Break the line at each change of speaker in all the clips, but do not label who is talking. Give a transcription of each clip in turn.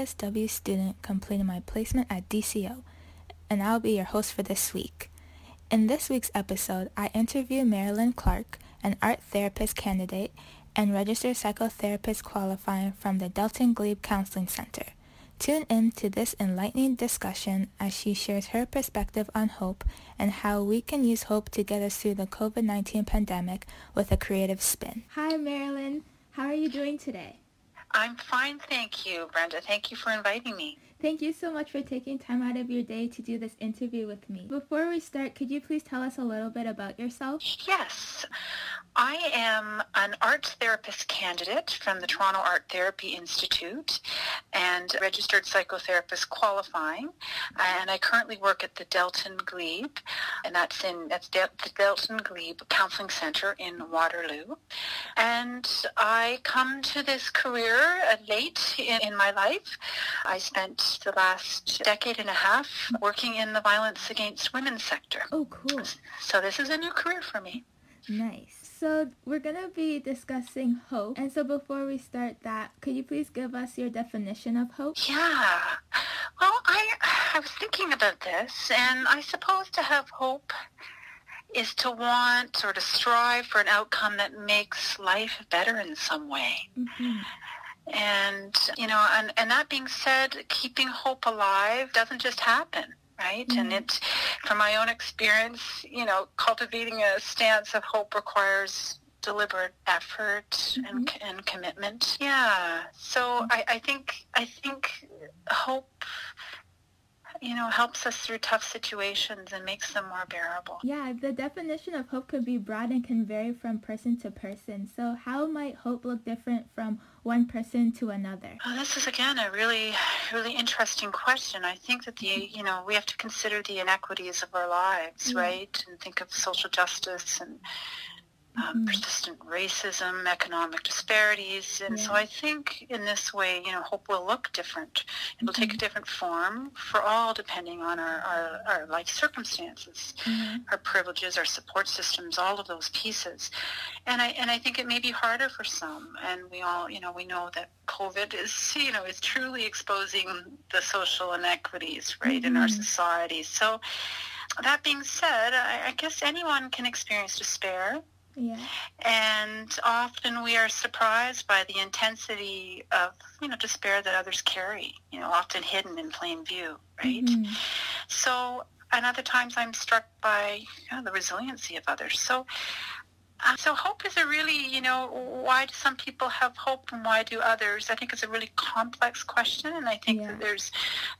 Currently student completing my placement at DCO, and I'll be your host for this week. In this week's episode, I interview Marilyn Clark, an art therapist candidate and registered psychotherapist qualifying from the Delton Glebe Counseling Center. Tune in to this enlightening discussion as she shares her perspective on hope and how we can use hope to get us through the COVID-19 pandemic with a creative spin. Hi, Marilyn. How are you doing today?
I'm fine, thank you, Brenda. Thank you for inviting me.
Thank you so much for taking time out of your day to do this interview with me. Before we start, could you please tell us a little bit about yourself?
Yes, I am an art therapist candidate from the Toronto Art Therapy Institute and registered psychotherapist qualifying. And I currently work at the Delton Glebe, and that's in that's Del- the Delton Glebe Counseling Center in Waterloo. And I come to this career uh, late in, in my life. I spent the last decade and a half working in the violence against women sector.
Oh, cool.
So this is a new career for me.
Nice. So we're going to be discussing hope. And so before we start that, could you please give us your definition of hope?
Yeah. Well, I I was thinking about this, and I suppose to have hope is to want or to strive for an outcome that makes life better in some way.
Mm-hmm.
And you know, and and that being said, keeping hope alive doesn't just happen. Right.
Mhm.
And it, from my own experience, you know, cultivating a stance of hope requires deliberate effort and, and commitment. Yeah. So I, I think I think hope, you know, helps us through tough situations and makes them more bearable.
Yeah, the definition of hope could be broad and can vary from person to person. So how might hope look different from one person to another?
Well, this is again a really, really interesting question. I think that the, you know, we have to consider the inequities of our lives,
Yeah.
right, and think of social justice and um,
Mhm.
persistent racism, economic disparities, and so I think in this way, you know, hope will look different. It'll take a
Mhm.
different form for all, depending on our, our, our life circumstances
Mhm.
our privileges, our support systems, all of those pieces. And I and I think it may be harder for some. And we all, you know, we know that COVID is, you know, is truly exposing the social inequities, right, in our
Mhm.
society. So that being said, I, I guess anyone can experience despair.
Yeah.
And often we are surprised by the intensity of, you know, despair that others carry, you know, often hidden in plain view, right?
Mhm.
So, and other times I'm struck by you know, the resiliency of others. So, uh, so hope is a really, you know, why do some people have hope and why do others? I think it's a really complex question, and I think
Yeah.
that there's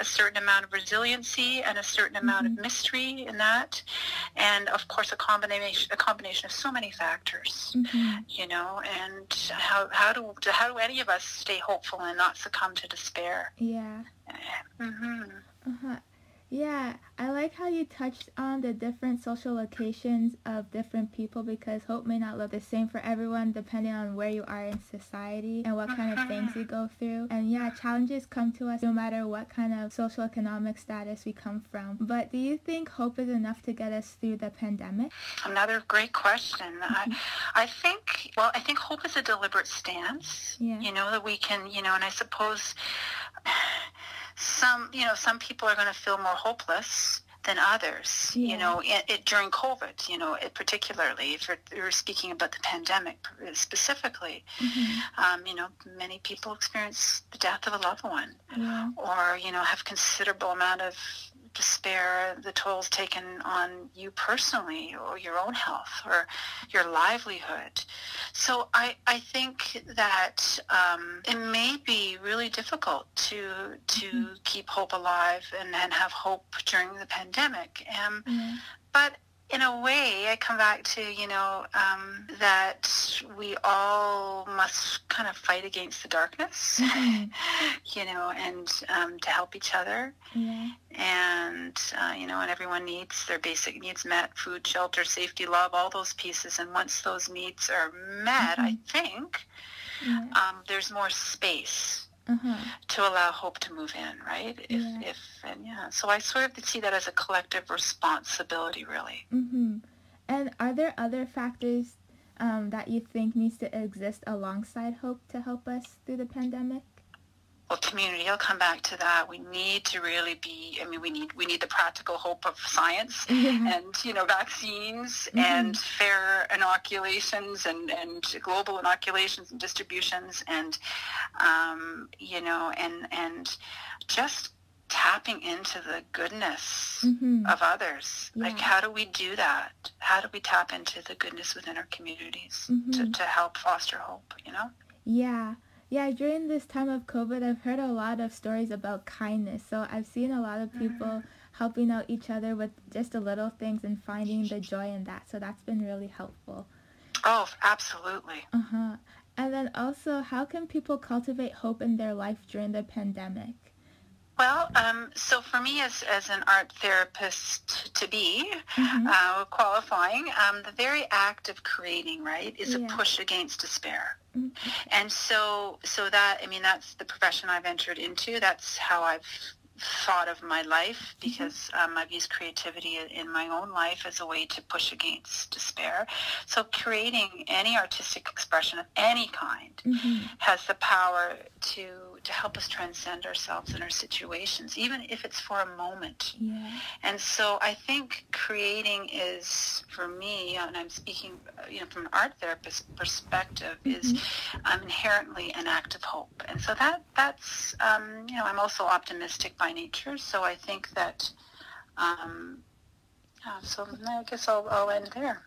a certain amount of resiliency and a certain amount
Mhm.
of mystery in that, and of course a combination, a combination of so many factors
Mhm.
you know and how how do how do any of us stay hopeful and not succumb to despair
Yeah.
hmm
Uh-huh. Yeah, I like how you touched on the different social locations of different people because hope may not look the same for everyone depending on where you are in society and what kind of things you go through. And yeah, challenges come to us no matter what kind of social economic status we come from. But do you think hope is enough to get us through the pandemic?
Another great question. I, I think, well, I think hope is a deliberate stance.
Yeah.
You know, that we can, you know, and I suppose some, you know, some people are going to feel more hopeless than others.
Yeah.
You know, it, it, during COVID, you know, it particularly, if you're, speaking about the pandemic specifically,
Mm-hmm.
um, you know, many people experience the death of a loved one,
Yeah.
or you know, have considerable amount of despair, the tolls taken on you personally, or your own health, or your livelihood. So I, I think that um, it may be really difficult to to
Mhm.
keep hope alive and, and have hope during the pandemic. Um,
Yeah.
but in a way, I come back to, you know, um, that we all must kind of fight against the darkness,
Mhm.
you know, and um, to help each other.
Yeah.
And, uh, you know, and everyone needs their basic needs met, food, shelter, safety, love, all those pieces. And once those needs are met, I think
Yeah.
um, there's more space
Uh-huh.
to allow hope to move in, right? If,
Yeah.
if, and yeah. So I sort of see that as a collective responsibility, really.
Mm-hmm. And are there other factors um, that you think needs to exist alongside hope to help us through the pandemic?
Well, community. I'll come back to that. We need to really be. I mean, we need we need the practical hope of science
Yeah.
and you know vaccines
Mhm.
and fair inoculations and and global inoculations and distributions and um, you know and and just tapping into the goodness
Mm-hmm.
of others. Like, how do we do that? How do we tap into the goodness within our communities to,
Mhm.
to help foster hope? You know.
Yeah. Yeah, during this time of COVID, I've heard a lot of stories about kindness. So I've seen a lot of people helping out each other with just the little things and finding the joy in that. So that's been really helpful.
Oh, absolutely.
Uh-huh. And then also, how can people cultivate hope in their life during the pandemic?
Well, um, so for me as, as an art therapist to be,
Mhm.
uh, qualifying, um, the very act of creating, right, is
Yeah.
a push against despair.
Mhm.
And so, so that, I mean, that's the profession I've entered into. That's how I've thought of my life because um, I've used creativity in- my own life as a way to push against despair. So creating any artistic expression of any kind
Mhm.
has the power to to help us transcend ourselves and our situations, even if it's for a moment.
Yeah.
And so I think creating is, for me, and I'm speaking, uh, you know, from an art therapist perspective, is um, inherently an act of hope. And so that that's, um, you know, I'm also optimistic by nature. So I think that, um, yeah, so I guess I'll, I'll end there.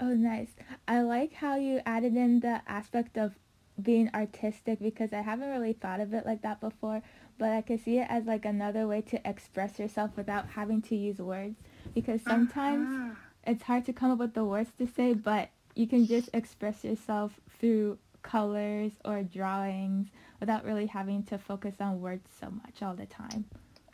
Oh, nice. I like how you added in the aspect of being artistic because I haven't really thought of it like that before, but I can see it as like another way to express yourself without having to use words because sometimes
Mhm.
it's hard to come up with the words to say, but you can just express yourself through colors or drawings without really having to focus on words so much all the time.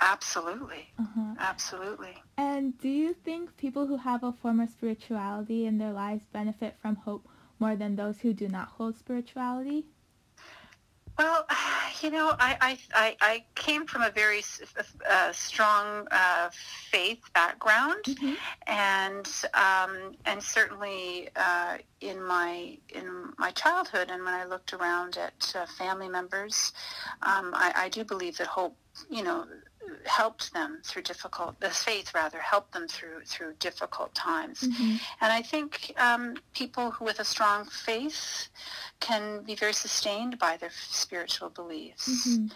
Absolutely.
Uh-huh.
Absolutely.
And do you think people who have a form of spirituality in their lives benefit from hope more than those who do not hold spirituality?
Well, you know, I, I, I, I came from a very uh, strong uh, faith background,
Mhm.
and um, and certainly uh, in my in my childhood, and when I looked around at uh, family members, um, I, I do believe that hope, you know, helped them through difficult. The faith rather helped them through through difficult times.
Mhm.
And I think um, people who with a strong faith can be very sustained by their spiritual beliefs.
Mhm.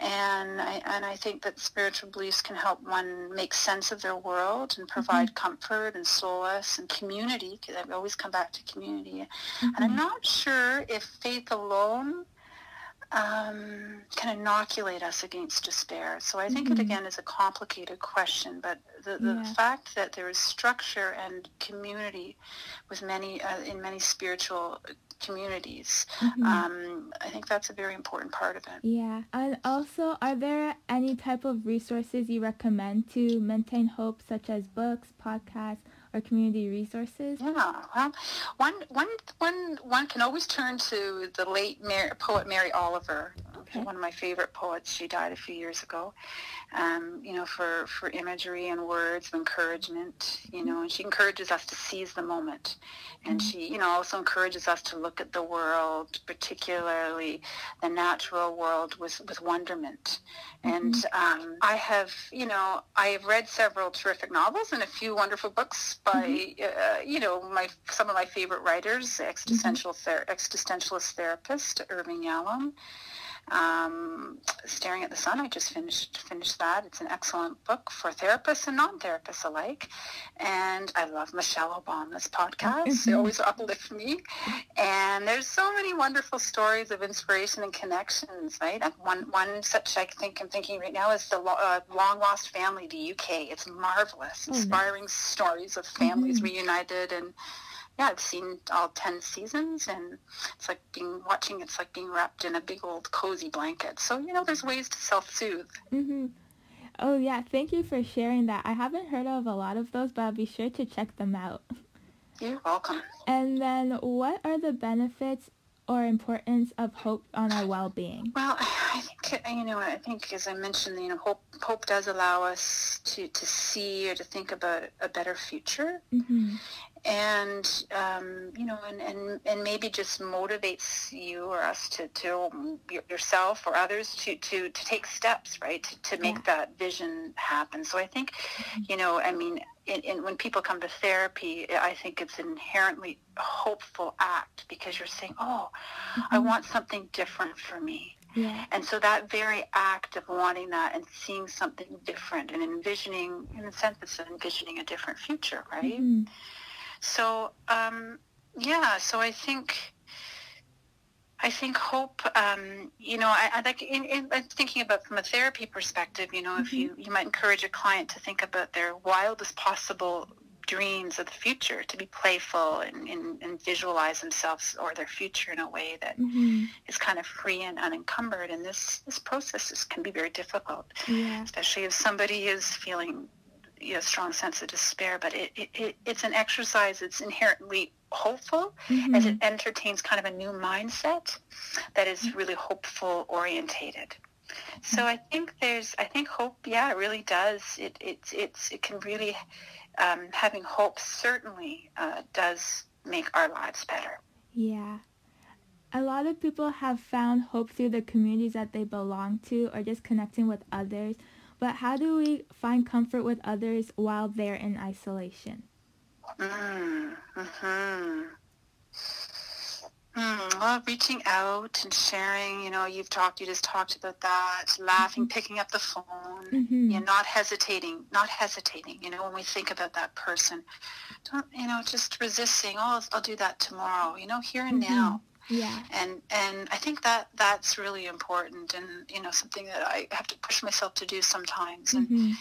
And I, and I think that spiritual beliefs can help one make sense of their world and provide comfort and solace and community, because I always come back to community. And I'm
Mhm.
not sure if faith alone um, can inoculate us against despair. So I think
Mhm.
it again is a complicated question, but the, the
Yeah.
fact that there is structure and community with many uh, in many spiritual communities,
Mhm.
um, I think that's a very important part of it.
Yeah. And also, are there any type of resources you recommend to maintain hope, such as books, podcasts, or community resources?
Yeah, well, one, one, one, one can always turn to the late Mary, poet Mary Oliver. Okay. One of my favorite poets. She died a few years ago. Um, you know, for, for imagery and words of encouragement, you know, and she encourages us to seize the moment. And mm-hmm. she, you know, also encourages us to look at the world, particularly the natural world, with, with wonderment. Mm-hmm. And um, I have, you know, I have read several terrific novels and a few wonderful books by, mm-hmm. uh, you know, my some of my favorite writers, existential mm-hmm. ther- existentialist therapist Irvin Yalom. Um, Staring at the Sun, I just finished finished that. It's an excellent book for therapists and non-therapists alike. And I love Michelle Obama's podcast. Mm-hmm. They always uplift me. And there's so many wonderful stories of inspiration and connections, right? One, one such I think I'm thinking right now is the uh, Long Lost Family, the UK. It's marvelous, oh, inspiring mm-hmm. stories of families mm-hmm. reunited and yeah, I've seen all 10 seasons and it's like being watching, it's like being wrapped in a big old cozy blanket. So, you know, there's ways to self-soothe.
Mm-hmm. Oh, yeah. Thank you for sharing that. I haven't heard of a lot of those, but I'll be sure to check them out.
You're welcome.
And then what are the benefits or importance of hope on our well-being?
Well, I think you know. I think, as I mentioned, you know, hope hope does allow us to to see or to think about a better future, mm-hmm and um, you know, and, and, and maybe just motivates you or us to, to yourself or others to, to, to take steps, right, to, to make yeah. that vision happen. So I think, mm-hmm. you know, I mean, in, in, when people come to therapy, I think it's an inherently hopeful act because you're saying, oh, mm-hmm. I want something different for me. Yeah. And so that very act of wanting that and seeing something different and envisioning, in a sense, it's envisioning a different future, right? Mm-hmm. So um, yeah, so I think I think hope. Um, you know, I, I like in, in, I'm thinking about from a therapy perspective. You know, mm-hmm. if you you might encourage a client to think about their wildest possible dreams of the future, to be playful and, and, and visualize themselves or their future in a way that mm-hmm. is kind of free and unencumbered. And this this process is, can be very difficult, yeah. especially if somebody is feeling you know, strong sense of despair, but it, it, it it's an exercise that's inherently hopeful mm-hmm. as it entertains kind of a new mindset that is mm-hmm. really hopeful orientated. So mm-hmm. I think there's, I think hope, yeah, it really does. It, it, it's, it can really, um, having hope certainly uh, does make our lives better.
Yeah. A lot of people have found hope through the communities that they belong to or just connecting with others. But how do we find comfort with others while they're in isolation?
Mm, hmm Mm, well, reaching out and sharing, you know, you've talked, you just talked about that, laughing, mm-hmm. picking up the phone, mm-hmm. you know, not hesitating, not hesitating, you know, when we think about that person, don't, you know, just resisting, oh, I'll, I'll do that tomorrow, you know, here and mm-hmm. now.
Yeah.
And and I think that that's really important and you know something that I have to push myself to do sometimes and mm-hmm.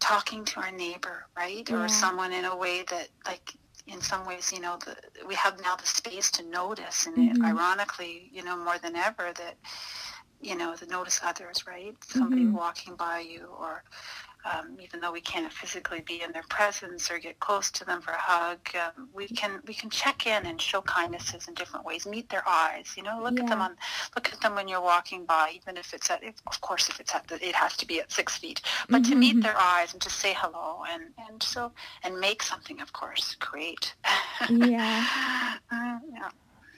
talking to our neighbor, right? Yeah. Or someone in a way that like in some ways, you know, the, we have now the space to notice and mm-hmm. ironically, you know, more than ever that you know, to notice others, right? Somebody mm-hmm. walking by you or um, even though we can't physically be in their presence or get close to them for a hug, um, we can we can check in and show kindnesses in different ways. Meet their eyes, you know. Look yeah. at them on look at them when you're walking by, even if it's at if, of course if it's at the, it has to be at six feet, but mm-hmm. to meet mm-hmm. their eyes and to say hello and and so and make something, of course, create.
yeah. uh, yeah.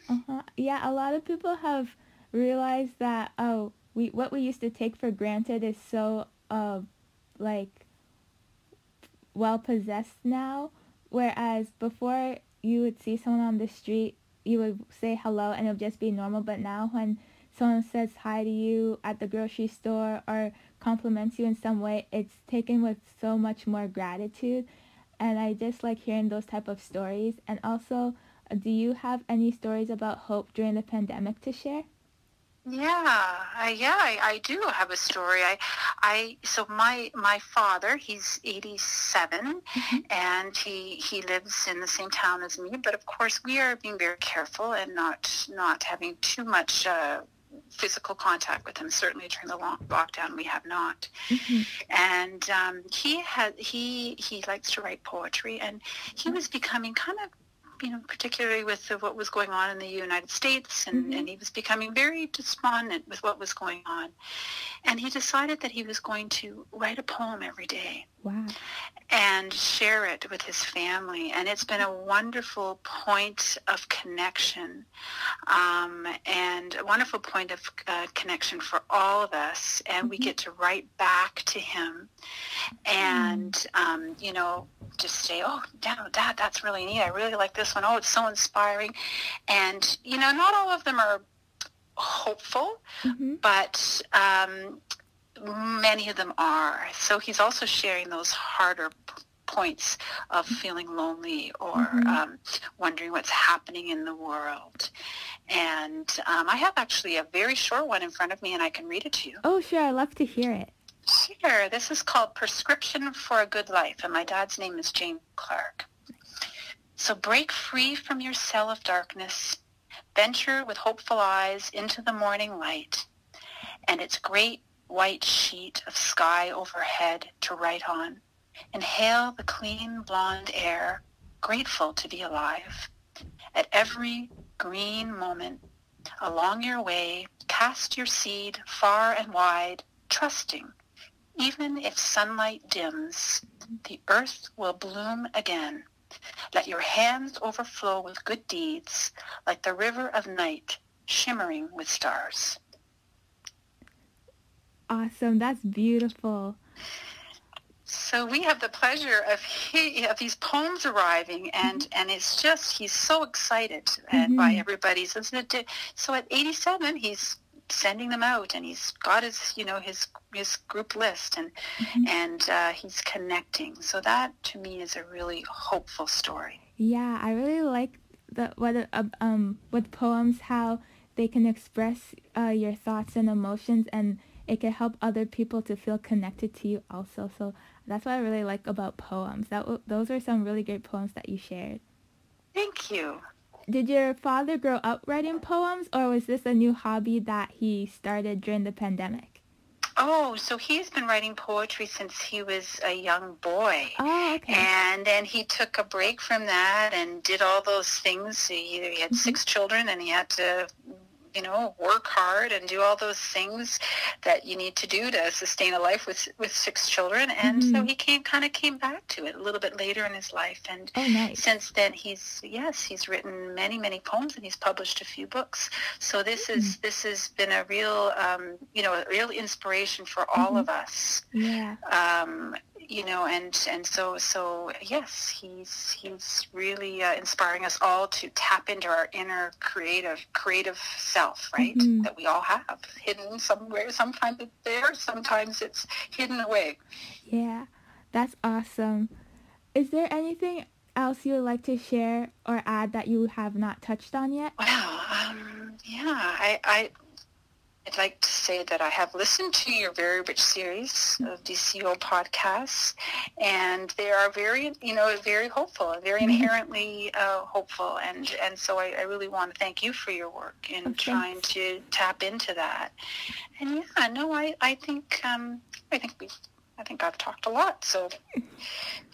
Uh-huh. Yeah. A lot of people have realized that oh we what we used to take for granted is so uh like well possessed now whereas before you would see someone on the street you would say hello and it would just be normal. But now when someone says hi to you at the grocery store or compliments you in some way it's taken with so much more gratitude. And i just like hearing those type of stories. And also do you have any stories about hope during the pandemic to share
yeah, I, yeah, I, I do have a story. I, I, so my my father, he's 87, mm-hmm. and he he lives in the same town as me. But of course, we are being very careful and not not having too much. Uh, physical contact with him. Certainly during the long lockdown, we have not. Mm-hmm. And um, he had he he likes to write poetry, and he was becoming kind of you know, particularly with the, what was going on in the United States, and, mm-hmm. and he was becoming very despondent with what was going on. And he decided that he was going to write a poem every day.
Wow.
And share it with his family. And it's been a wonderful point of connection um, and a wonderful point of uh, connection for all of us. And mm-hmm. we get to write back to him and, mm. um, you know, just say, oh, Dad, Dad, that's really neat. I really like this one. Oh, it's so inspiring. And, you know, not all of them are hopeful, mm-hmm. but um, many of them are. So he's also sharing those harder points of feeling lonely or mm-hmm. um, wondering what's happening in the world. And um, I have actually a very short one in front of me, and I can read it to you.
Oh, sure. I'd love to hear it.
Sure. This is called Prescription for a Good Life, and my dad's name is James Clark. So break free from your cell of darkness, venture with hopeful eyes into the morning light, and its great white sheet of sky overhead to write on. Inhale the clean blonde air, grateful to be alive. At every green moment along your way, cast your seed far and wide, trusting even if sunlight dims, the earth will bloom again. Let your hands overflow with good deeds, like the river of night, shimmering with stars.
Awesome. That's beautiful.
So we have the pleasure of he, of these poems arriving, and mm-hmm. and it's just he's so excited and mm-hmm. by everybody. So, so at 87, he's sending them out and he's got his you know his his group list and mm-hmm. and uh, he's connecting so that to me is a really hopeful story
yeah i really like the what uh, um with poems how they can express uh, your thoughts and emotions and it can help other people to feel connected to you also so that's what i really like about poems that those are some really great poems that you shared
thank you
did your father grow up writing poems or was this a new hobby that he started during the pandemic?
Oh, so he's been writing poetry since he was a young boy.
Oh, okay.
And then he took a break from that and did all those things. He, he had mm-hmm. six children and he had to you know, work hard and do all those things that you need to do to sustain a life with with six children. And mm-hmm. so he came kind of came back to it a little bit later in his life. And
oh, nice.
since then, he's yes, he's written many many poems and he's published a few books. So this mm-hmm. is this has been a real um, you know a real inspiration for all mm-hmm. of us.
Yeah.
Um, you know, and and so so yes, he's he's really uh, inspiring us all to tap into our inner creative creative self, right? Mm-hmm. That we all have hidden somewhere. Sometimes it's there, sometimes it's hidden away.
Yeah, that's awesome. Is there anything else you would like to share or add that you have not touched on yet?
Well, um, yeah, I, I I'd like to say that I have listened to your very rich series of DCO podcasts, and they are very, you know, very hopeful, very mm-hmm. inherently uh, hopeful, and and so I, I, really want to thank you for your work in okay. trying to tap into that. And yeah, no, I I think um, I think we. I think I've talked a lot, so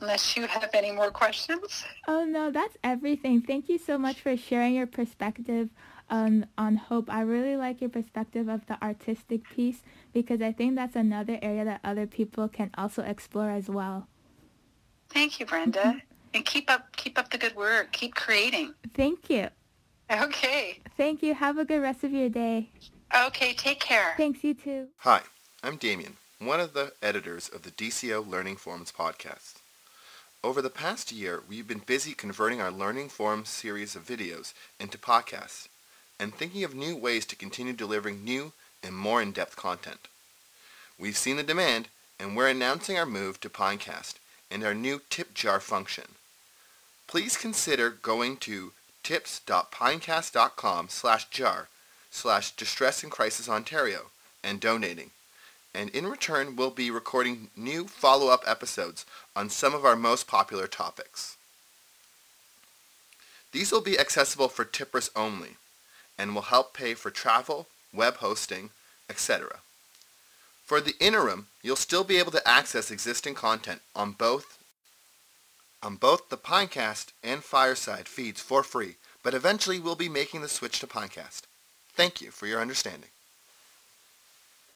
unless you have any more questions.
Oh no, that's everything. Thank you so much for sharing your perspective on, on hope. I really like your perspective of the artistic piece because I think that's another area that other people can also explore as well.
Thank you, Brenda. And keep up keep up the good work. Keep creating.
Thank you.
Okay.
Thank you. Have a good rest of your day.
Okay, take care.
Thanks, you too.
Hi, I'm Damien, one of the editors of the DCO Learning Forums podcast. Over the past year, we've been busy converting our Learning Forums series of videos into podcasts and thinking of new ways to continue delivering new and more in-depth content. We've seen the demand, and we're announcing our move to Pinecast and our new tip jar function. Please consider going to tips.pinecast.com slash jar slash distress and crisis Ontario and donating. And in return, we'll be recording new follow-up episodes on some of our most popular topics. These will be accessible for tippers only and will help pay for travel, web hosting, etc. For the interim, you'll still be able to access existing content on both on both the Pinecast and Fireside feeds for free, but eventually we'll be making the switch to Pinecast. Thank you for your understanding.